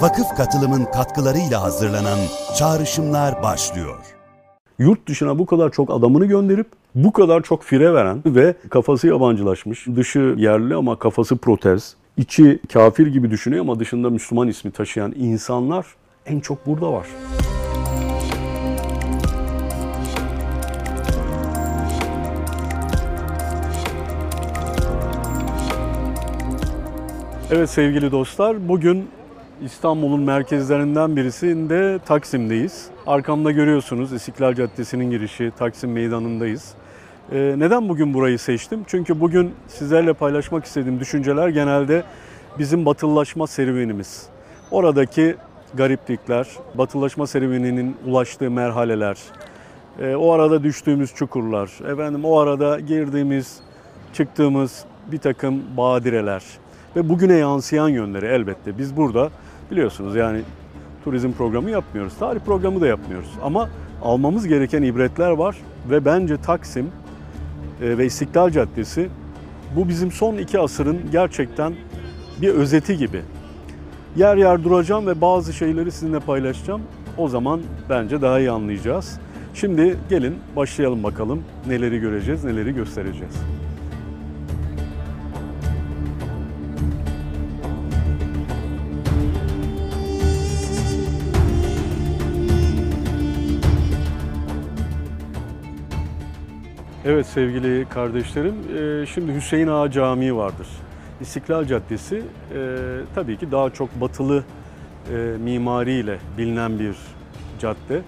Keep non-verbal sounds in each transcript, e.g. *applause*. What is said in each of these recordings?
vakıf katılımın katkılarıyla hazırlanan Çağrışımlar başlıyor. Yurt dışına bu kadar çok adamını gönderip bu kadar çok fire veren ve kafası yabancılaşmış, dışı yerli ama kafası protez, içi kafir gibi düşünüyor ama dışında Müslüman ismi taşıyan insanlar en çok burada var. Evet sevgili dostlar, bugün İstanbul'un merkezlerinden birisinde Taksim'deyiz. Arkamda görüyorsunuz İstiklal Caddesi'nin girişi, Taksim Meydanı'ndayız. Ee, neden bugün burayı seçtim? Çünkü bugün sizlerle paylaşmak istediğim düşünceler genelde bizim batılılaşma serüvenimiz. Oradaki gariplikler, batılılaşma serüveninin ulaştığı merhaleler, e, o arada düştüğümüz çukurlar, efendim o arada girdiğimiz, çıktığımız bir takım badireler ve bugüne yansıyan yönleri elbette. Biz burada biliyorsunuz yani turizm programı yapmıyoruz, tarih programı da yapmıyoruz. Ama almamız gereken ibretler var ve bence Taksim e, ve İstiklal Caddesi bu bizim son iki asırın gerçekten bir özeti gibi. Yer yer duracağım ve bazı şeyleri sizinle paylaşacağım. O zaman bence daha iyi anlayacağız. Şimdi gelin başlayalım bakalım neleri göreceğiz, neleri göstereceğiz. Evet sevgili kardeşlerim, e, şimdi Hüseyin Ağa Camii vardır. İstiklal Caddesi e, tabii ki daha çok batılı e, mimariyle bilinen bir cadde.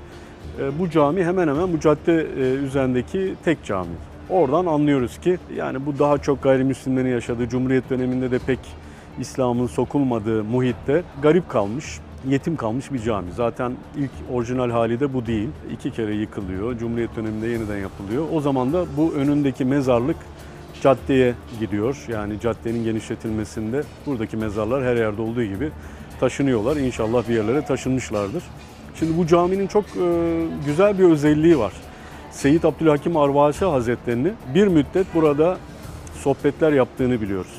Bu cami hemen hemen bu cadde üzerindeki tek cami. Oradan anlıyoruz ki yani bu daha çok gayrimüslimlerin yaşadığı Cumhuriyet döneminde de pek İslam'ın sokulmadığı muhitte garip kalmış yetim kalmış bir cami. Zaten ilk orijinal hali de bu değil. İki kere yıkılıyor. Cumhuriyet döneminde yeniden yapılıyor. O zaman da bu önündeki mezarlık caddeye gidiyor. Yani caddenin genişletilmesinde buradaki mezarlar her yerde olduğu gibi taşınıyorlar. İnşallah bir yerlere taşınmışlardır. Şimdi bu caminin çok e, güzel bir özelliği var. Seyyid Abdülhakim Arvasi Hazretleri'ni bir müddet burada sohbetler yaptığını biliyoruz.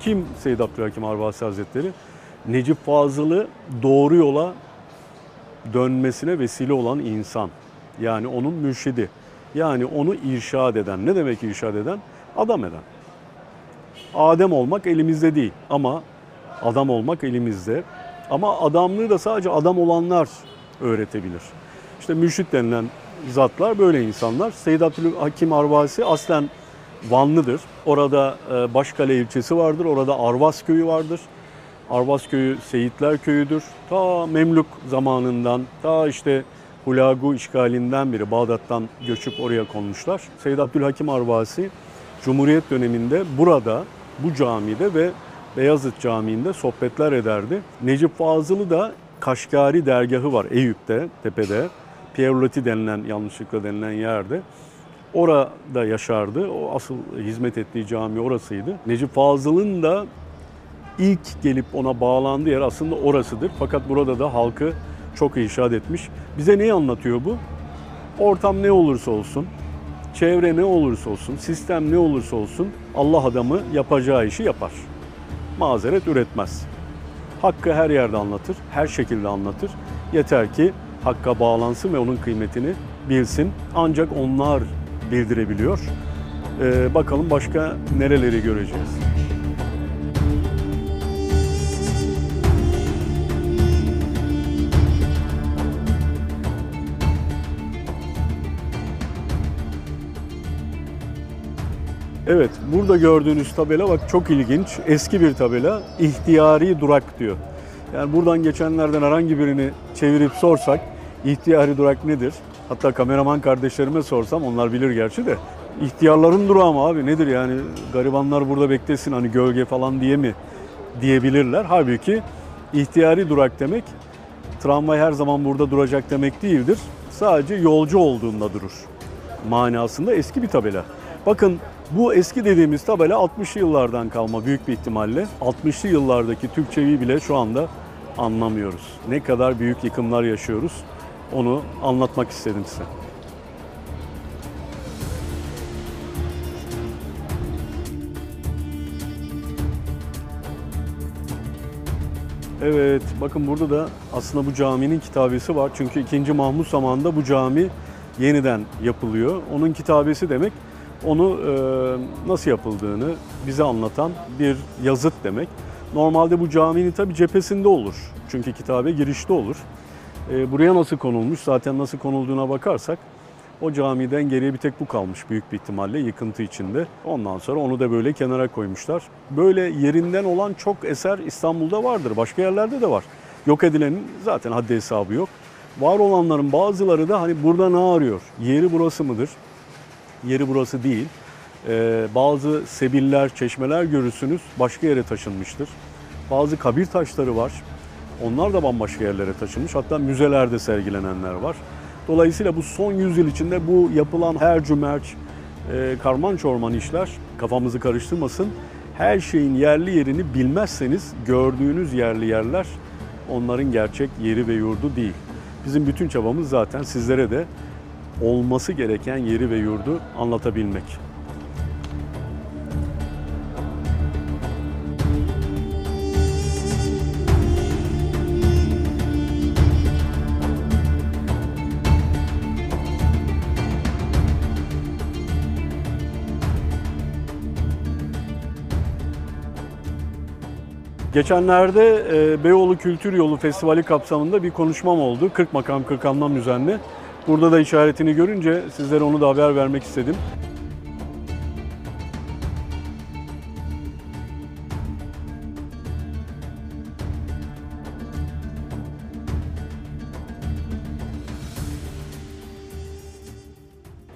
Kim Seyyid Abdülhakim Arvasi Hazretleri? Necip Fazıl'ı doğru yola dönmesine vesile olan insan. Yani onun mürşidi. Yani onu irşad eden. Ne demek irşad eden? Adam eden. Adem olmak elimizde değil ama adam olmak elimizde. Ama adamlığı da sadece adam olanlar öğretebilir. İşte mürşit denilen zatlar böyle insanlar. Seyyid Abdülhakim Arvasi aslen Vanlıdır. Orada e, Başkale ilçesi vardır. Orada Arvas köyü vardır. Arvas köyü Seyitler köyüdür. Ta Memluk zamanından, ta işte Hulagu işgalinden beri Bağdat'tan göçüp oraya konmuşlar. Seyyid Abdülhakim Arvasi Cumhuriyet döneminde burada, bu camide ve Beyazıt Camii'nde sohbetler ederdi. Necip Fazıl'ı da Kaşgari dergahı var Eyüp'te, tepede. Pierre denilen, yanlışlıkla denilen yerde. Orada yaşardı. O asıl hizmet ettiği cami orasıydı. Necip Fazıl'ın da ilk gelip ona bağlandığı yer aslında orasıdır. Fakat burada da halkı çok irşad etmiş. Bize neyi anlatıyor bu? Ortam ne olursa olsun, çevre ne olursa olsun, sistem ne olursa olsun Allah adamı yapacağı işi yapar. Mazeret üretmez. Hakkı her yerde anlatır, her şekilde anlatır. Yeter ki hakka bağlansın ve onun kıymetini bilsin. Ancak onlar bildirebiliyor. Ee, bakalım başka nereleri göreceğiz. Evet, burada gördüğünüz tabela bak çok ilginç. Eski bir tabela. İhtiyari durak diyor. Yani buradan geçenlerden herhangi birini çevirip sorsak ihtiyari durak nedir? Hatta kameraman kardeşlerime sorsam onlar bilir gerçi de. İhtiyarların durağı mı abi nedir yani garibanlar burada beklesin hani gölge falan diye mi diyebilirler. Halbuki ihtiyari durak demek tramvay her zaman burada duracak demek değildir. Sadece yolcu olduğunda durur manasında eski bir tabela. Bakın bu eski dediğimiz tabela 60'lı yıllardan kalma büyük bir ihtimalle. 60'lı yıllardaki Türkçeyi bile şu anda anlamıyoruz. Ne kadar büyük yıkımlar yaşıyoruz onu anlatmak istedim size. Evet, bakın burada da aslında bu caminin kitabesi var. Çünkü 2. Mahmut zamanında bu cami yeniden yapılıyor. Onun kitabesi demek onu e, nasıl yapıldığını bize anlatan bir yazıt demek. Normalde bu caminin tabi cephesinde olur. Çünkü kitabe girişte olur. E, buraya nasıl konulmuş? Zaten nasıl konulduğuna bakarsak o camiden geriye bir tek bu kalmış büyük bir ihtimalle yıkıntı içinde. Ondan sonra onu da böyle kenara koymuşlar. Böyle yerinden olan çok eser İstanbul'da vardır. Başka yerlerde de var. Yok edilenin zaten haddi hesabı yok. Var olanların bazıları da hani burada ne arıyor? Yeri burası mıdır? Yeri burası değil. Ee, bazı sebiller, çeşmeler görürsünüz başka yere taşınmıştır. Bazı kabir taşları var. Onlar da bambaşka yerlere taşınmış. Hatta müzelerde sergilenenler var. Dolayısıyla bu son yüzyıl içinde bu yapılan her cümerç, e, karman çorman işler kafamızı karıştırmasın. Her şeyin yerli yerini bilmezseniz gördüğünüz yerli yerler onların gerçek yeri ve yurdu değil. Bizim bütün çabamız zaten sizlere de olması gereken yeri ve yurdu anlatabilmek. Geçenlerde e, Beyoğlu Kültür Yolu Festivali kapsamında bir konuşmam oldu. 40 makam 40 anlam üzerine. Burada da işaretini görünce sizlere onu da haber vermek istedim.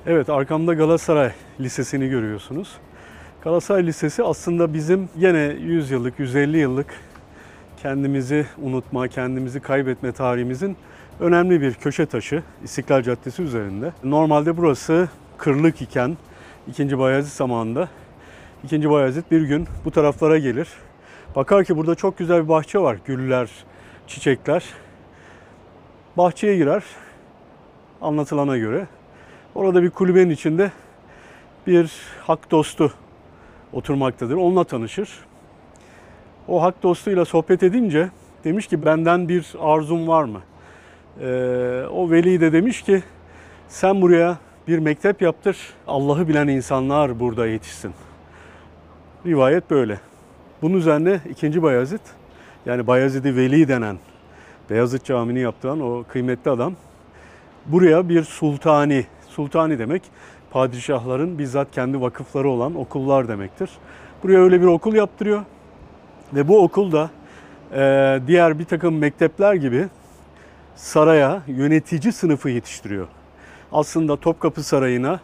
Evet arkamda Galatasaray Lisesi'ni görüyorsunuz. Galatasaray Lisesi aslında bizim yine 100 yıllık, 150 yıllık kendimizi unutma, kendimizi kaybetme tarihimizin önemli bir köşe taşı İstiklal Caddesi üzerinde. Normalde burası kırlık iken 2. Bayezid zamanında 2. Bayezid bir gün bu taraflara gelir. Bakar ki burada çok güzel bir bahçe var. Güller, çiçekler. Bahçeye girer anlatılana göre. Orada bir kulübenin içinde bir hak dostu oturmaktadır. Onunla tanışır. O hak dostuyla sohbet edince demiş ki benden bir arzum var mı? Ee, o veli de demiş ki sen buraya bir mektep yaptır. Allah'ı bilen insanlar burada yetişsin. Rivayet böyle. Bunun üzerine 2. Bayezid yani Bayezid-i Veli denen Beyazıt Camii'ni yaptıran o kıymetli adam buraya bir sultani, sultani demek padişahların bizzat kendi vakıfları olan okullar demektir. Buraya öyle bir okul yaptırıyor ve bu okul da e, diğer bir takım mektepler gibi saraya yönetici sınıfı yetiştiriyor. Aslında Topkapı Sarayı'na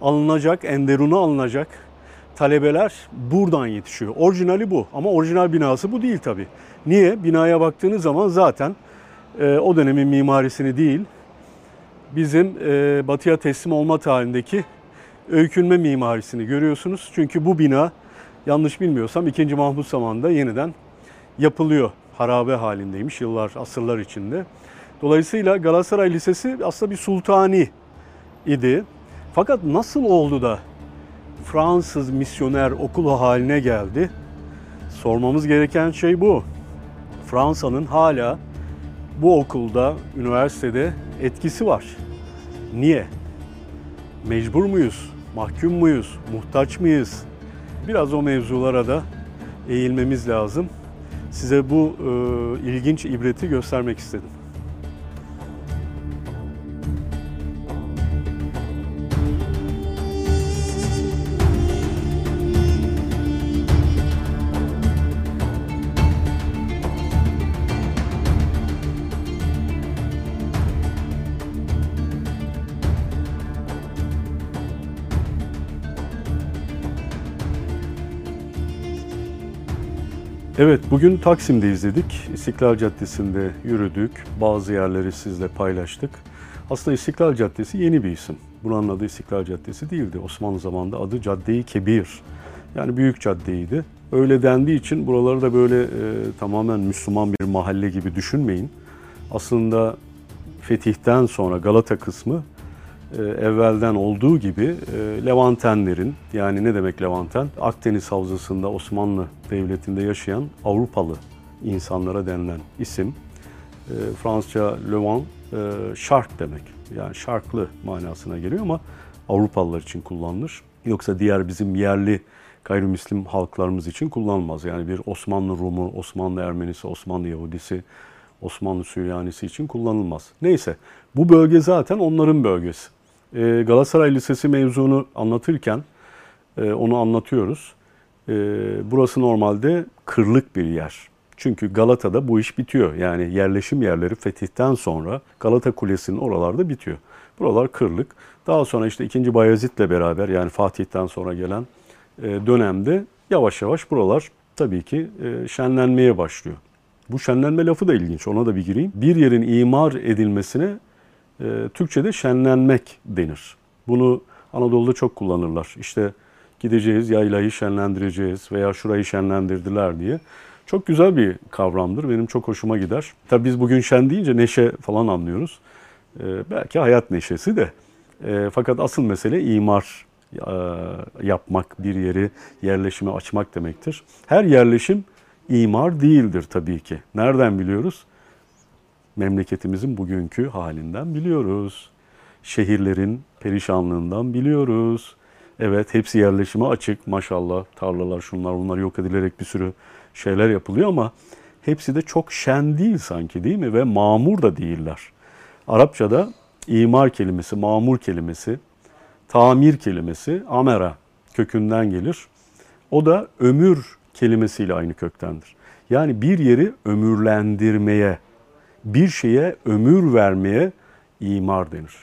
alınacak, Enderun'a alınacak talebeler buradan yetişiyor. Orijinali bu ama orijinal binası bu değil tabi. Niye? Binaya baktığınız zaman zaten e, o dönemin mimarisini değil, bizim e, batıya teslim olma tarihindeki öykünme mimarisini görüyorsunuz. Çünkü bu bina yanlış bilmiyorsam 2. Mahmut zamanında yeniden yapılıyor. Harabe halindeymiş yıllar, asırlar içinde. Dolayısıyla Galatasaray Lisesi aslında bir sultani idi. Fakat nasıl oldu da Fransız misyoner okulu haline geldi? Sormamız gereken şey bu. Fransa'nın hala bu okulda, üniversitede etkisi var. Niye? Mecbur muyuz? Mahkum muyuz? Muhtaç mıyız? Biraz o mevzulara da eğilmemiz lazım. Size bu e, ilginç ibreti göstermek istedim. Evet, bugün Taksim'de izledik. İstiklal Caddesi'nde yürüdük. Bazı yerleri sizle paylaştık. Aslında İstiklal Caddesi yeni bir isim. Buranın adı İstiklal Caddesi değildi. Osmanlı zamanında adı Cadde-i Kebir. Yani büyük caddeydi. Öyle dendiği için buraları da böyle e, tamamen Müslüman bir mahalle gibi düşünmeyin. Aslında fetihten sonra Galata kısmı evvelden olduğu gibi e, Levantenlerin yani ne demek Levanten? Akdeniz Havzası'nda Osmanlı Devleti'nde yaşayan Avrupalı insanlara denilen isim. E, Fransızca Levant e, şark demek. Yani şarklı manasına geliyor ama Avrupalılar için kullanılır. Yoksa diğer bizim yerli gayrimüslim halklarımız için kullanılmaz. Yani bir Osmanlı Rumu, Osmanlı Ermenisi, Osmanlı Yahudisi, Osmanlı Süryanisi için kullanılmaz. Neyse bu bölge zaten onların bölgesi. Ee, Galatasaray Lisesi mevzunu anlatırken e, onu anlatıyoruz. Ee, burası normalde kırlık bir yer. Çünkü Galata'da bu iş bitiyor. Yani yerleşim yerleri fetihten sonra Galata Kulesi'nin oralarda bitiyor. Buralar kırlık. Daha sonra işte 2. Bayezid'le beraber yani Fatih'ten sonra gelen e, dönemde yavaş yavaş buralar tabii ki e, şenlenmeye başlıyor. Bu şenlenme lafı da ilginç. Ona da bir gireyim. Bir yerin imar edilmesine e, Türkçe'de şenlenmek denir. Bunu Anadolu'da çok kullanırlar. İşte gideceğiz, yaylayı şenlendireceğiz veya şurayı şenlendirdiler diye. Çok güzel bir kavramdır. Benim çok hoşuma gider. Tabii biz bugün şen deyince neşe falan anlıyoruz. Ee, belki hayat neşesi de. Ee, fakat asıl mesele imar e, yapmak, bir yeri yerleşime açmak demektir. Her yerleşim imar değildir tabii ki. Nereden biliyoruz? Memleketimizin bugünkü halinden biliyoruz. Şehirlerin perişanlığından biliyoruz. Evet hepsi yerleşime açık maşallah tarlalar şunlar bunlar yok edilerek bir sürü şeyler yapılıyor ama hepsi de çok şen değil sanki değil mi? Ve mamur da değiller. Arapçada imar kelimesi, mamur kelimesi, tamir kelimesi amera kökünden gelir. O da ömür kelimesiyle aynı köktendir. Yani bir yeri ömürlendirmeye, bir şeye ömür vermeye imar denir.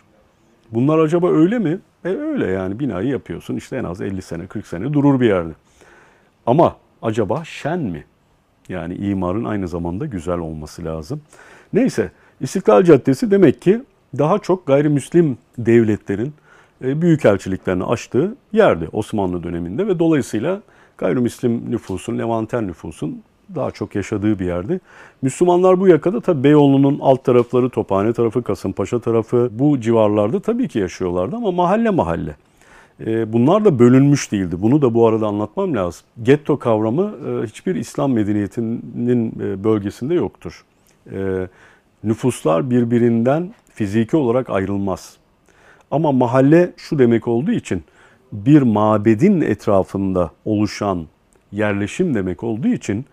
Bunlar acaba öyle mi? E öyle yani binayı yapıyorsun işte en az 50 sene 40 sene durur bir yerde. Ama acaba şen mi? Yani imarın aynı zamanda güzel olması lazım. Neyse İstiklal Caddesi demek ki daha çok gayrimüslim devletlerin e, büyükelçiliklerini açtığı yerdi Osmanlı döneminde ve dolayısıyla gayrimüslim nüfusun, Levanten nüfusun daha çok yaşadığı bir yerdi. Müslümanlar bu yakada tabi Beyoğlu'nun alt tarafları, Tophane tarafı, Kasımpaşa tarafı bu civarlarda tabii ki yaşıyorlardı ama mahalle mahalle. E, bunlar da bölünmüş değildi. Bunu da bu arada anlatmam lazım. Getto kavramı e, hiçbir İslam medeniyetinin bölgesinde yoktur. Nüfuslar birbirinden fiziki olarak ayrılmaz. Ama mahalle şu demek olduğu için bir mabedin etrafında oluşan yerleşim demek olduğu için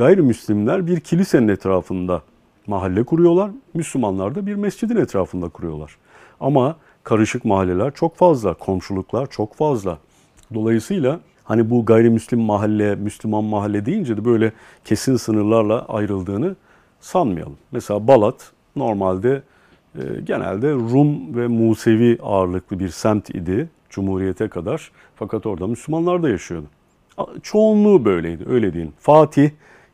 gayrimüslimler bir kilisenin etrafında mahalle kuruyorlar. Müslümanlar da bir mescidin etrafında kuruyorlar. Ama karışık mahalleler çok fazla, komşuluklar çok fazla. Dolayısıyla hani bu gayrimüslim mahalle, Müslüman mahalle deyince de böyle kesin sınırlarla ayrıldığını sanmayalım. Mesela Balat normalde e, genelde Rum ve Musevi ağırlıklı bir semt idi Cumhuriyete kadar. Fakat orada Müslümanlar da yaşıyordu. Çoğunluğu böyleydi, öyle diyeyim. Fatih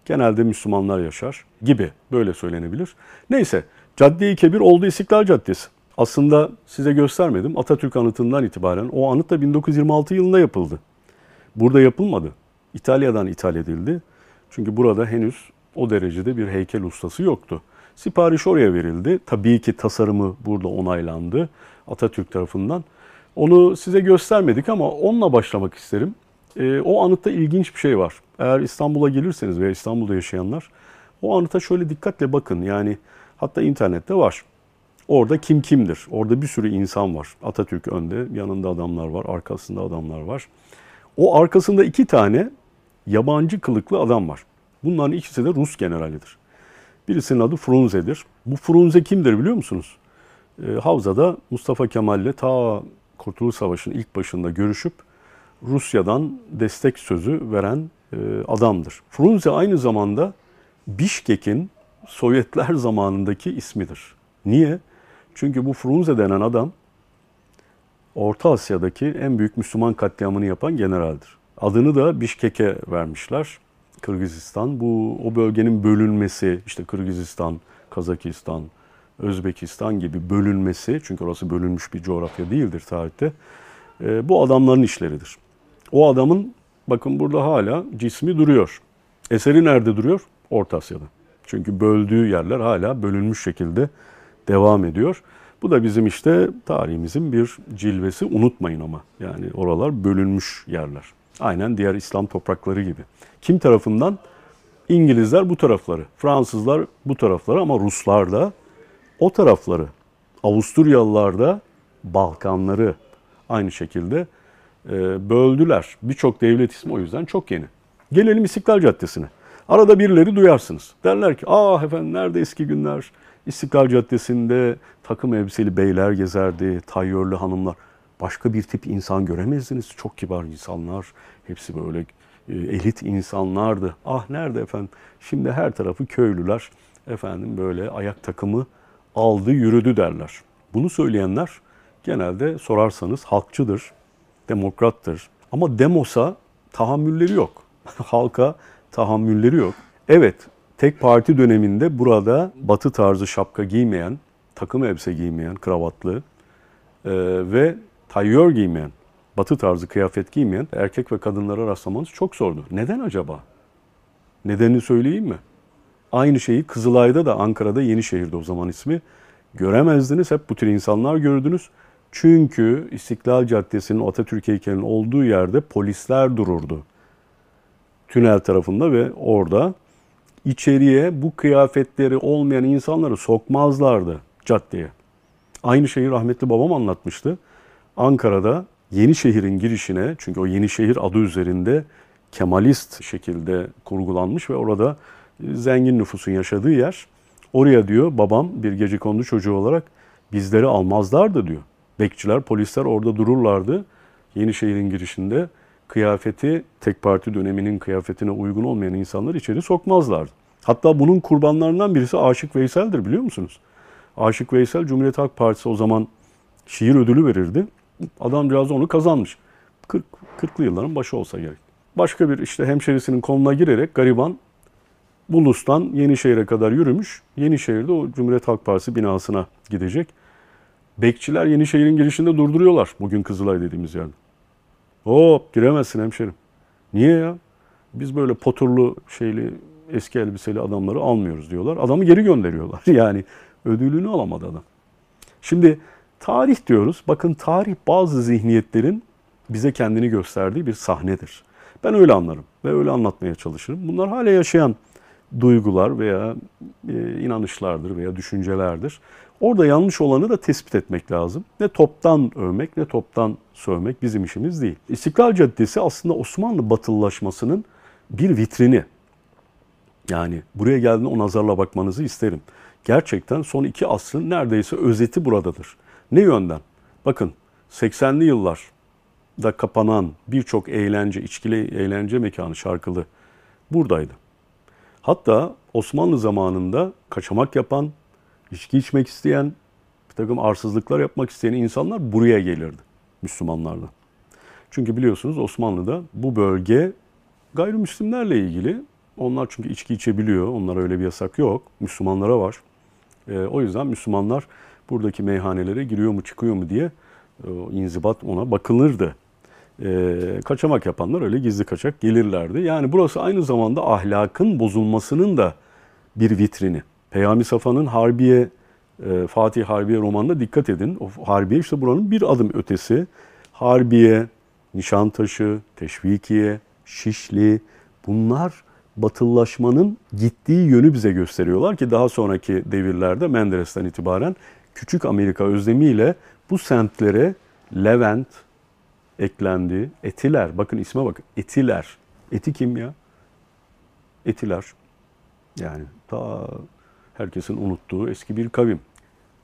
genelde Müslümanlar yaşar gibi böyle söylenebilir. Neyse Cadde-i Kebir oldu İstiklal Caddesi. Aslında size göstermedim. Atatürk anıtından itibaren o anıt da 1926 yılında yapıldı. Burada yapılmadı. İtalya'dan ithal edildi. Çünkü burada henüz o derecede bir heykel ustası yoktu. Sipariş oraya verildi. Tabii ki tasarımı burada onaylandı Atatürk tarafından. Onu size göstermedik ama onunla başlamak isterim. E, o anıtta ilginç bir şey var. Eğer İstanbul'a gelirseniz veya İstanbul'da yaşayanlar o anıta şöyle dikkatle bakın. Yani hatta internette var. Orada kim kimdir? Orada bir sürü insan var. Atatürk önde, yanında adamlar var, arkasında adamlar var. O arkasında iki tane yabancı kılıklı adam var. Bunların ikisi de Rus generalidir. Birisinin adı Frunze'dir. Bu Frunze kimdir biliyor musunuz? E, Havza'da Mustafa Kemal'le ta Kurtuluş Savaşı'nın ilk başında görüşüp Rusya'dan destek sözü veren e, adamdır. Frunze aynı zamanda Bişkek'in Sovyetler *laughs* zamanındaki ismidir. Niye? Çünkü bu Frunze denen adam Orta Asya'daki en büyük Müslüman katliamını yapan generaldir. Adını da Bişkek'e vermişler. Kırgızistan. Bu o bölgenin bölünmesi, işte Kırgızistan, Kazakistan, Özbekistan gibi bölünmesi, çünkü orası bölünmüş bir coğrafya değildir tarihte, e, bu adamların işleridir. O adamın, bakın burada hala cismi duruyor. Eseri nerede duruyor? Orta Asya'da. Çünkü böldüğü yerler hala bölünmüş şekilde devam ediyor. Bu da bizim işte tarihimizin bir cilvesi unutmayın ama. Yani oralar bölünmüş yerler. Aynen diğer İslam toprakları gibi. Kim tarafından? İngilizler bu tarafları, Fransızlar bu tarafları ama Ruslar da o tarafları. Avusturyalılar da Balkanları aynı şekilde böldüler. Birçok devlet ismi o yüzden çok yeni. Gelelim İstiklal Caddesi'ne. Arada birileri duyarsınız. Derler ki ah efendim nerede eski günler? İstiklal Caddesi'nde takım elbiseli beyler gezerdi, tayyörlü hanımlar. Başka bir tip insan göremezdiniz. Çok kibar insanlar. Hepsi böyle e, elit insanlardı. Ah nerede efendim? Şimdi her tarafı köylüler. Efendim böyle ayak takımı aldı yürüdü derler. Bunu söyleyenler genelde sorarsanız halkçıdır, demokrattır. Ama demosa tahammülleri yok. *laughs* Halka tahammülleri yok. Evet, tek parti döneminde burada batı tarzı şapka giymeyen, takım elbise giymeyen, kravatlı e, ve tayyör giymeyen, batı tarzı kıyafet giymeyen erkek ve kadınlara rastlamanız çok zordu. Neden acaba? Nedenini söyleyeyim mi? Aynı şeyi Kızılay'da da Ankara'da Yenişehir'de o zaman ismi göremezdiniz. Hep bu tür insanlar gördünüz. Çünkü İstiklal Caddesi'nin Atatürk heykelinin olduğu yerde polisler dururdu. Tünel tarafında ve orada içeriye bu kıyafetleri olmayan insanları sokmazlardı caddeye. Aynı şeyi rahmetli babam anlatmıştı. Ankara'da Yenişehir'in girişine çünkü o Yenişehir adı üzerinde Kemalist şekilde kurgulanmış ve orada zengin nüfusun yaşadığı yer. Oraya diyor babam bir gece kondu çocuğu olarak bizleri almazlardı diyor. Bekçiler, polisler orada dururlardı. Yenişehir'in girişinde kıyafeti tek parti döneminin kıyafetine uygun olmayan insanlar içeri sokmazlardı. Hatta bunun kurbanlarından birisi Aşık Veysel'dir biliyor musunuz? Aşık Veysel Cumhuriyet Halk Partisi o zaman şiir ödülü verirdi. Adamcağız onu kazanmış. 40, 40'lı yılların başı olsa gerek. Başka bir işte hemşerisinin koluna girerek gariban Bulus'tan Yenişehir'e kadar yürümüş. Yenişehir'de o Cumhuriyet Halk Partisi binasına gidecek. Bekçiler Yenişehir'in girişinde durduruyorlar bugün Kızılay dediğimiz yerde. Hop giremezsin hemşerim. Niye ya? Biz böyle poturlu şeyli eski elbiseli adamları almıyoruz diyorlar. Adamı geri gönderiyorlar. *laughs* Yani ödülünü alamadı adam. Şimdi tarih diyoruz. Bakın tarih bazı zihniyetlerin bize kendini gösterdiği bir sahnedir. Ben öyle anlarım ve öyle anlatmaya çalışırım. Bunlar hala yaşayan duygular veya e, inanışlardır veya düşüncelerdir. Orada yanlış olanı da tespit etmek lazım. Ne toptan övmek ne toptan sövmek bizim işimiz değil. İstiklal Caddesi aslında Osmanlı batılılaşmasının bir vitrini. Yani buraya geldiğinde o nazarla bakmanızı isterim. Gerçekten son iki asrın neredeyse özeti buradadır. Ne yönden? Bakın 80'li yıllarda kapanan birçok eğlence, içkili eğlence mekanı şarkılı buradaydı. Hatta Osmanlı zamanında kaçamak yapan, içki içmek isteyen, bir takım arsızlıklar yapmak isteyen insanlar buraya gelirdi Müslümanlardan. Çünkü biliyorsunuz Osmanlı'da bu bölge gayrimüslimlerle ilgili. Onlar çünkü içki içebiliyor. Onlara öyle bir yasak yok. Müslümanlara var. E, o yüzden Müslümanlar buradaki meyhanelere giriyor mu çıkıyor mu diye e, inzibat ona bakılırdı. E, kaçamak yapanlar öyle gizli kaçak gelirlerdi. Yani burası aynı zamanda ahlakın bozulmasının da bir vitrini. Peyami Safa'nın Harbiye, e, Fatih Harbiye romanına dikkat edin. O Harbiye işte buranın bir adım ötesi. Harbiye, Nişantaşı, Teşvikiye, Şişli bunlar batıllaşmanın gittiği yönü bize gösteriyorlar ki daha sonraki devirlerde Menderes'ten itibaren Küçük Amerika özlemiyle bu semtlere Levent eklendi. Etiler, bakın isme bakın. Etiler. Eti kim ya? Etiler. Yani ta herkesin unuttuğu eski bir kavim.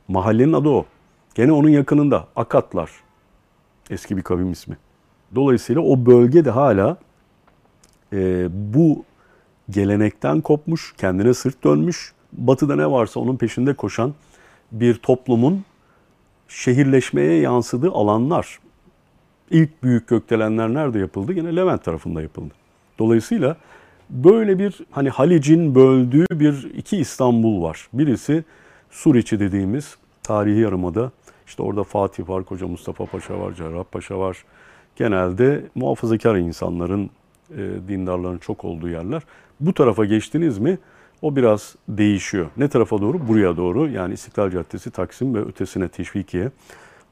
Mahallenin adı o. Gene onun yakınında Akatlar. Eski bir kavim ismi. Dolayısıyla o bölge de hala e, bu gelenekten kopmuş, kendine sırt dönmüş, batıda ne varsa onun peşinde koşan bir toplumun şehirleşmeye yansıdığı alanlar. İlk büyük gökdelenler nerede yapıldı? Yine Levent tarafında yapıldı. Dolayısıyla böyle bir hani Halic'in böldüğü bir iki İstanbul var. Birisi Suriçi dediğimiz tarihi yarımada. İşte orada Fatih var, Koca Mustafa Paşa var, Cerrahpaşa var. Genelde muhafazakar insanların, e, dindarların çok olduğu yerler. Bu tarafa geçtiniz mi o biraz değişiyor. Ne tarafa doğru? Buraya doğru. Yani İstiklal Caddesi, Taksim ve ötesine Teşvikiye.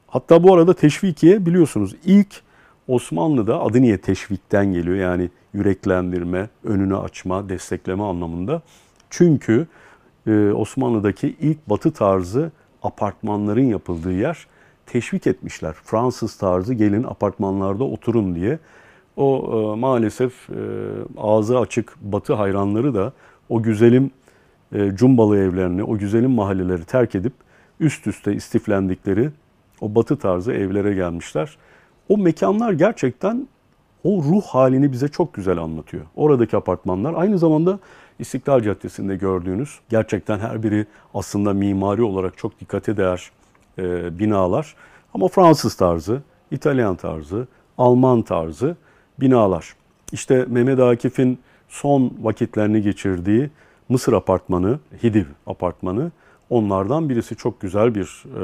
Hatta bu arada Teşvikiye biliyorsunuz ilk Osmanlı'da adı niye teşvikten geliyor? Yani yüreklendirme, önünü açma, destekleme anlamında. Çünkü e, Osmanlı'daki ilk batı tarzı apartmanların yapıldığı yer teşvik etmişler. Fransız tarzı gelin apartmanlarda oturun diye. O e, maalesef e, ağzı açık batı hayranları da o güzelim e, cumbalı evlerini, o güzelim mahalleleri terk edip üst üste istiflendikleri o batı tarzı evlere gelmişler. O mekanlar gerçekten o ruh halini bize çok güzel anlatıyor. Oradaki apartmanlar aynı zamanda İstiklal Caddesi'nde gördüğünüz gerçekten her biri aslında mimari olarak çok dikkate değer e, binalar. Ama Fransız tarzı, İtalyan tarzı, Alman tarzı binalar. İşte Mehmet Akif'in son vakitlerini geçirdiği Mısır apartmanı, Hidiv apartmanı onlardan birisi çok güzel bir e,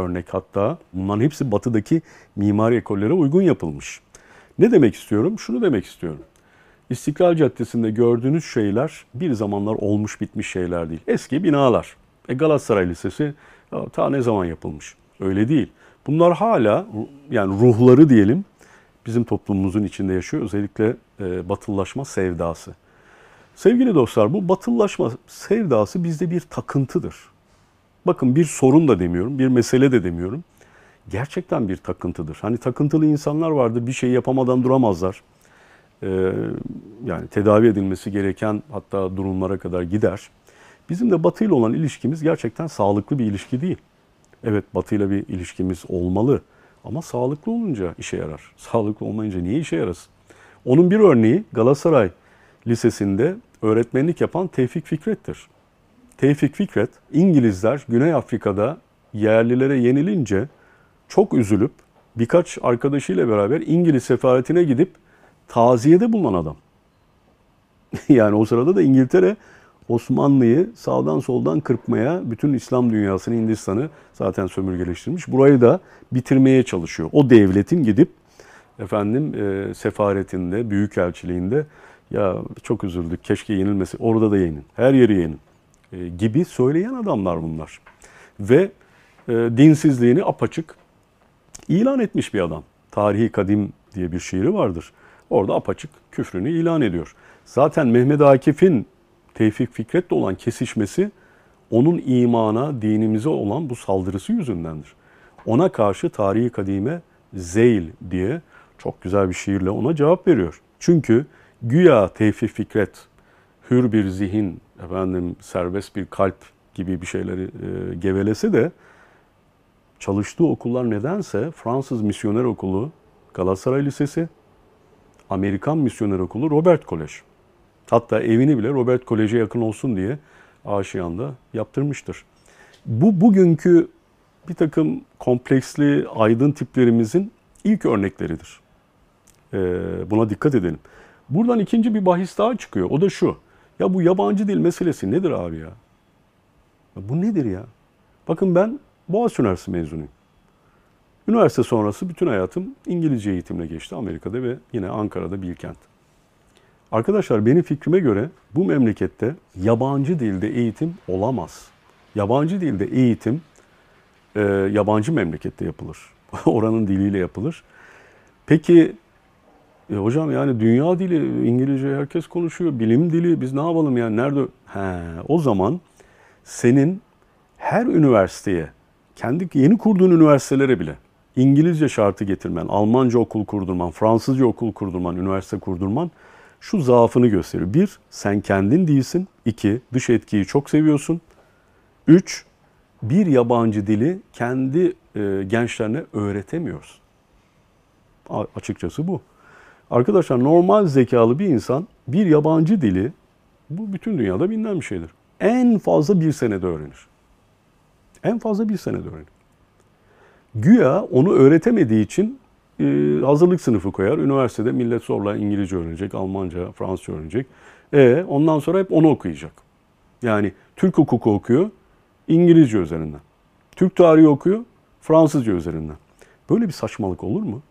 örnek hatta. Bunların hepsi batıdaki mimari ekollere uygun yapılmış. Ne demek istiyorum? Şunu demek istiyorum. İstiklal Caddesi'nde gördüğünüz şeyler bir zamanlar olmuş bitmiş şeyler değil. Eski binalar. E Galatasaray Lisesi ta ne zaman yapılmış? Öyle değil. Bunlar hala yani ruhları diyelim bizim toplumumuzun içinde yaşıyor. Özellikle e, batıllaşma sevdası. Sevgili dostlar bu batıllaşma sevdası bizde bir takıntıdır. Bakın bir sorun da demiyorum, bir mesele de demiyorum. Gerçekten bir takıntıdır. Hani takıntılı insanlar vardır, bir şey yapamadan duramazlar. Ee, yani tedavi edilmesi gereken hatta durumlara kadar gider. Bizim de Batı ile olan ilişkimiz gerçekten sağlıklı bir ilişki değil. Evet Batı ile bir ilişkimiz olmalı ama sağlıklı olunca işe yarar. Sağlıklı olmayınca niye işe yarasın? Onun bir örneği Galatasaray Lisesi'nde öğretmenlik yapan Tevfik Fikret'tir. Tevfik Fikret, İngilizler Güney Afrika'da yerlilere yenilince çok üzülüp birkaç arkadaşıyla beraber İngiliz sefaretine gidip taziyede bulunan adam. *laughs* yani o sırada da İngiltere Osmanlı'yı sağdan soldan kırpmaya, bütün İslam dünyasını, Hindistan'ı zaten sömürgeleştirmiş. Burayı da bitirmeye çalışıyor. O devletin gidip efendim e, sefaretinde, büyükelçiliğinde ya çok üzüldük keşke yenilmesi, orada da yenin, her yeri yenin e, gibi söyleyen adamlar bunlar. Ve e, dinsizliğini apaçık ilan etmiş bir adam. Tarihi Kadim diye bir şiiri vardır. Orada apaçık küfrünü ilan ediyor. Zaten Mehmet Akif'in Tevfik Fikret'le olan kesişmesi onun imana, dinimize olan bu saldırısı yüzündendir. Ona karşı tarihi kadime zeyl diye çok güzel bir şiirle ona cevap veriyor. Çünkü güya Tevfik Fikret hür bir zihin, efendim serbest bir kalp gibi bir şeyleri e, gevelese de çalıştığı okullar nedense Fransız Misyoner Okulu, Galatasaray Lisesi, Amerikan Misyoner Okulu, Robert Kolej. Hatta evini bile Robert Kolej'e yakın olsun diye aşiyanda yaptırmıştır. Bu bugünkü bir takım kompleksli aydın tiplerimizin ilk örnekleridir. Ee, buna dikkat edelim. Buradan ikinci bir bahis daha çıkıyor. O da şu. Ya bu yabancı dil meselesi nedir abi ya? ya bu nedir ya? Bakın ben Boğaziçi Üniversitesi mezunuyum. Üniversite sonrası bütün hayatım İngilizce eğitimle geçti Amerika'da ve yine Ankara'da Bilkent. Arkadaşlar benim fikrime göre bu memlekette yabancı dilde eğitim olamaz. Yabancı dilde eğitim e, yabancı memlekette yapılır. *laughs* Oranın diliyle yapılır. Peki e, hocam yani dünya dili İngilizce herkes konuşuyor. Bilim dili biz ne yapalım yani nerede? He, o zaman senin her üniversiteye kendi yeni kurduğun üniversitelere bile İngilizce şartı getirmen, Almanca okul kurdurman, Fransızca okul kurdurman, üniversite kurdurman şu zaafını gösteriyor. Bir, sen kendin değilsin. İki, dış etkiyi çok seviyorsun. Üç, bir yabancı dili kendi e, gençlerine öğretemiyorsun. A- açıkçası bu. Arkadaşlar normal zekalı bir insan bir yabancı dili bu bütün dünyada bilinen bir şeydir. En fazla bir senede öğrenir. En fazla bir senede öğrenir. Güya onu öğretemediği için e, hazırlık sınıfı koyar. Üniversitede millet zorla İngilizce öğrenecek, Almanca, Fransızca öğrenecek. E ondan sonra hep onu okuyacak. Yani Türk hukuku okuyor, İngilizce üzerinden. Türk tarihi okuyor, Fransızca üzerinden. Böyle bir saçmalık olur mu?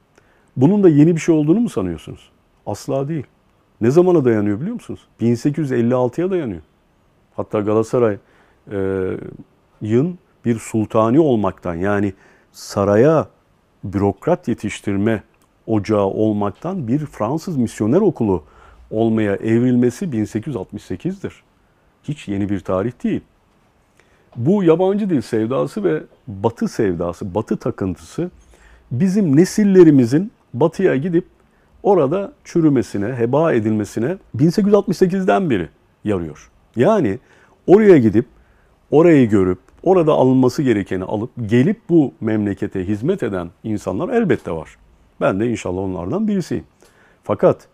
Bunun da yeni bir şey olduğunu mu sanıyorsunuz? Asla değil. Ne zamana dayanıyor biliyor musunuz? 1856'ya dayanıyor. Hatta Galatasaray'ın bir sultani olmaktan yani saraya bürokrat yetiştirme ocağı olmaktan bir Fransız misyoner okulu olmaya evrilmesi 1868'dir. Hiç yeni bir tarih değil. Bu yabancı dil sevdası ve batı sevdası, batı takıntısı bizim nesillerimizin batıya gidip orada çürümesine, heba edilmesine 1868'den beri yarıyor. Yani oraya gidip, orayı görüp, orada alınması gerekeni alıp gelip bu memlekete hizmet eden insanlar elbette var. Ben de inşallah onlardan birisiyim. Fakat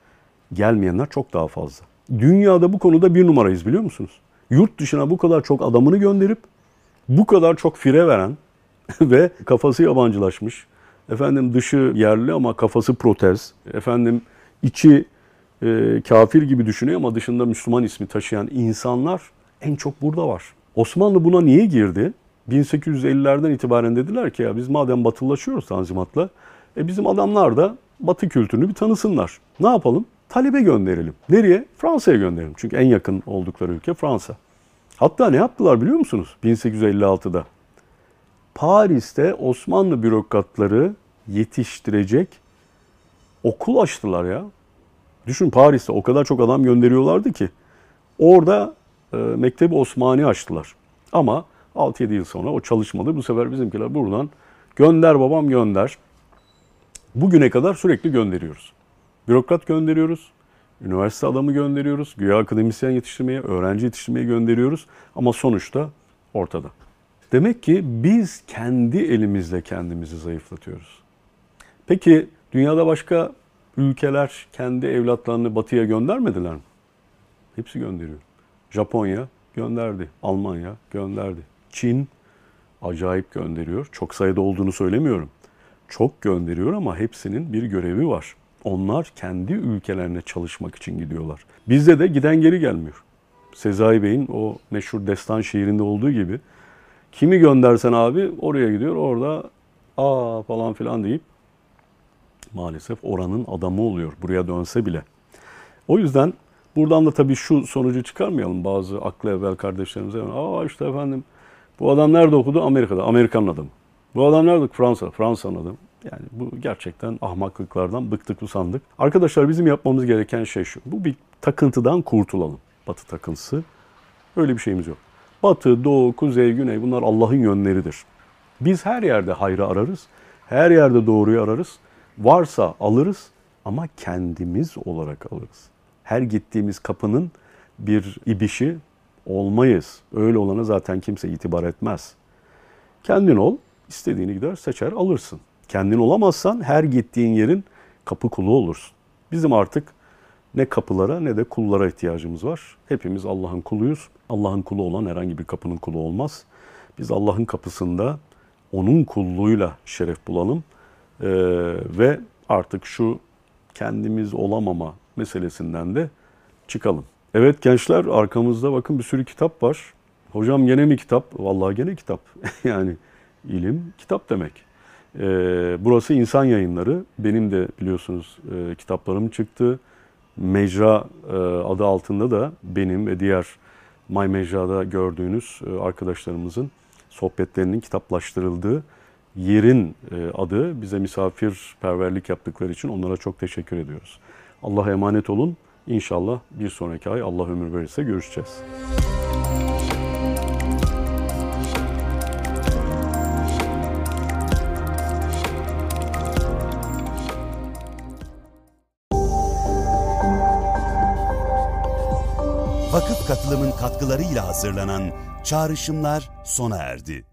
gelmeyenler çok daha fazla. Dünyada bu konuda bir numarayız biliyor musunuz? Yurt dışına bu kadar çok adamını gönderip bu kadar çok fire veren *laughs* ve kafası yabancılaşmış, efendim dışı yerli ama kafası protez, efendim içi e, kafir gibi düşünüyor ama dışında Müslüman ismi taşıyan insanlar en çok burada var. Osmanlı buna niye girdi? 1850'lerden itibaren dediler ki ya biz madem batılılaşıyoruz Tanzimat'la e bizim adamlar da batı kültürünü bir tanısınlar. Ne yapalım? Talebe gönderelim. Nereye? Fransa'ya gönderelim. Çünkü en yakın oldukları ülke Fransa. Hatta ne yaptılar biliyor musunuz? 1856'da. Paris'te Osmanlı bürokratları yetiştirecek okul açtılar ya. Düşün Paris'te o kadar çok adam gönderiyorlardı ki. Orada e, Mektebi Osmani açtılar. Ama 6-7 yıl sonra o çalışmadı. Bu sefer bizimkiler buradan gönder babam gönder. Bugüne kadar sürekli gönderiyoruz. Bürokrat gönderiyoruz. Üniversite adamı gönderiyoruz. Güya akademisyen yetiştirmeye, öğrenci yetiştirmeye gönderiyoruz. Ama sonuçta ortada. Demek ki biz kendi elimizle kendimizi zayıflatıyoruz. Peki dünyada başka ülkeler kendi evlatlarını batıya göndermediler mi? Hepsi gönderiyor. Japonya gönderdi. Almanya gönderdi. Çin acayip gönderiyor. Çok sayıda olduğunu söylemiyorum. Çok gönderiyor ama hepsinin bir görevi var. Onlar kendi ülkelerine çalışmak için gidiyorlar. Bizde de giden geri gelmiyor. Sezai Bey'in o meşhur destan şiirinde olduğu gibi kimi göndersen abi oraya gidiyor. Orada aa falan filan deyip maalesef oranın adamı oluyor buraya dönse bile. O yüzden buradan da tabii şu sonucu çıkarmayalım bazı aklı evvel kardeşlerimize. Aa işte efendim bu adam nerede okudu? Amerika'da. Amerikan adamı. Bu adam nerede? Fransa. Fransa'nın adamı. Yani bu gerçekten ahmaklıklardan bıktık usandık. Arkadaşlar bizim yapmamız gereken şey şu. Bu bir takıntıdan kurtulalım. Batı takıntısı. Öyle bir şeyimiz yok. Batı, doğu, kuzey, güney bunlar Allah'ın yönleridir. Biz her yerde hayrı ararız. Her yerde doğruyu ararız. Varsa alırız ama kendimiz olarak alırız. Her gittiğimiz kapının bir ibişi olmayız. Öyle olana zaten kimse itibar etmez. Kendin ol, istediğini gider seçer alırsın. Kendin olamazsan her gittiğin yerin kapı kulu olursun. Bizim artık ne kapılara ne de kullara ihtiyacımız var. Hepimiz Allah'ın kuluyuz. Allah'ın kulu olan herhangi bir kapının kulu olmaz. Biz Allah'ın kapısında onun kulluğuyla şeref bulalım. Ee, ve artık şu kendimiz olamama meselesinden de çıkalım. Evet gençler arkamızda bakın bir sürü kitap var. Hocam gene mi kitap? Vallahi gene kitap. *laughs* yani ilim kitap demek. Ee, burası insan yayınları. Benim de biliyorsunuz e, kitaplarım çıktı. Mecra e, adı altında da benim ve diğer My Mecra'da gördüğünüz e, arkadaşlarımızın sohbetlerinin kitaplaştırıldığı yerin e, adı. Bize misafirperverlik yaptıkları için onlara çok teşekkür ediyoruz. Allah'a emanet olun. İnşallah bir sonraki ay Allah ömür verirse görüşeceğiz. Vakıf katılımın katkılarıyla hazırlanan Çağrışımlar sona erdi.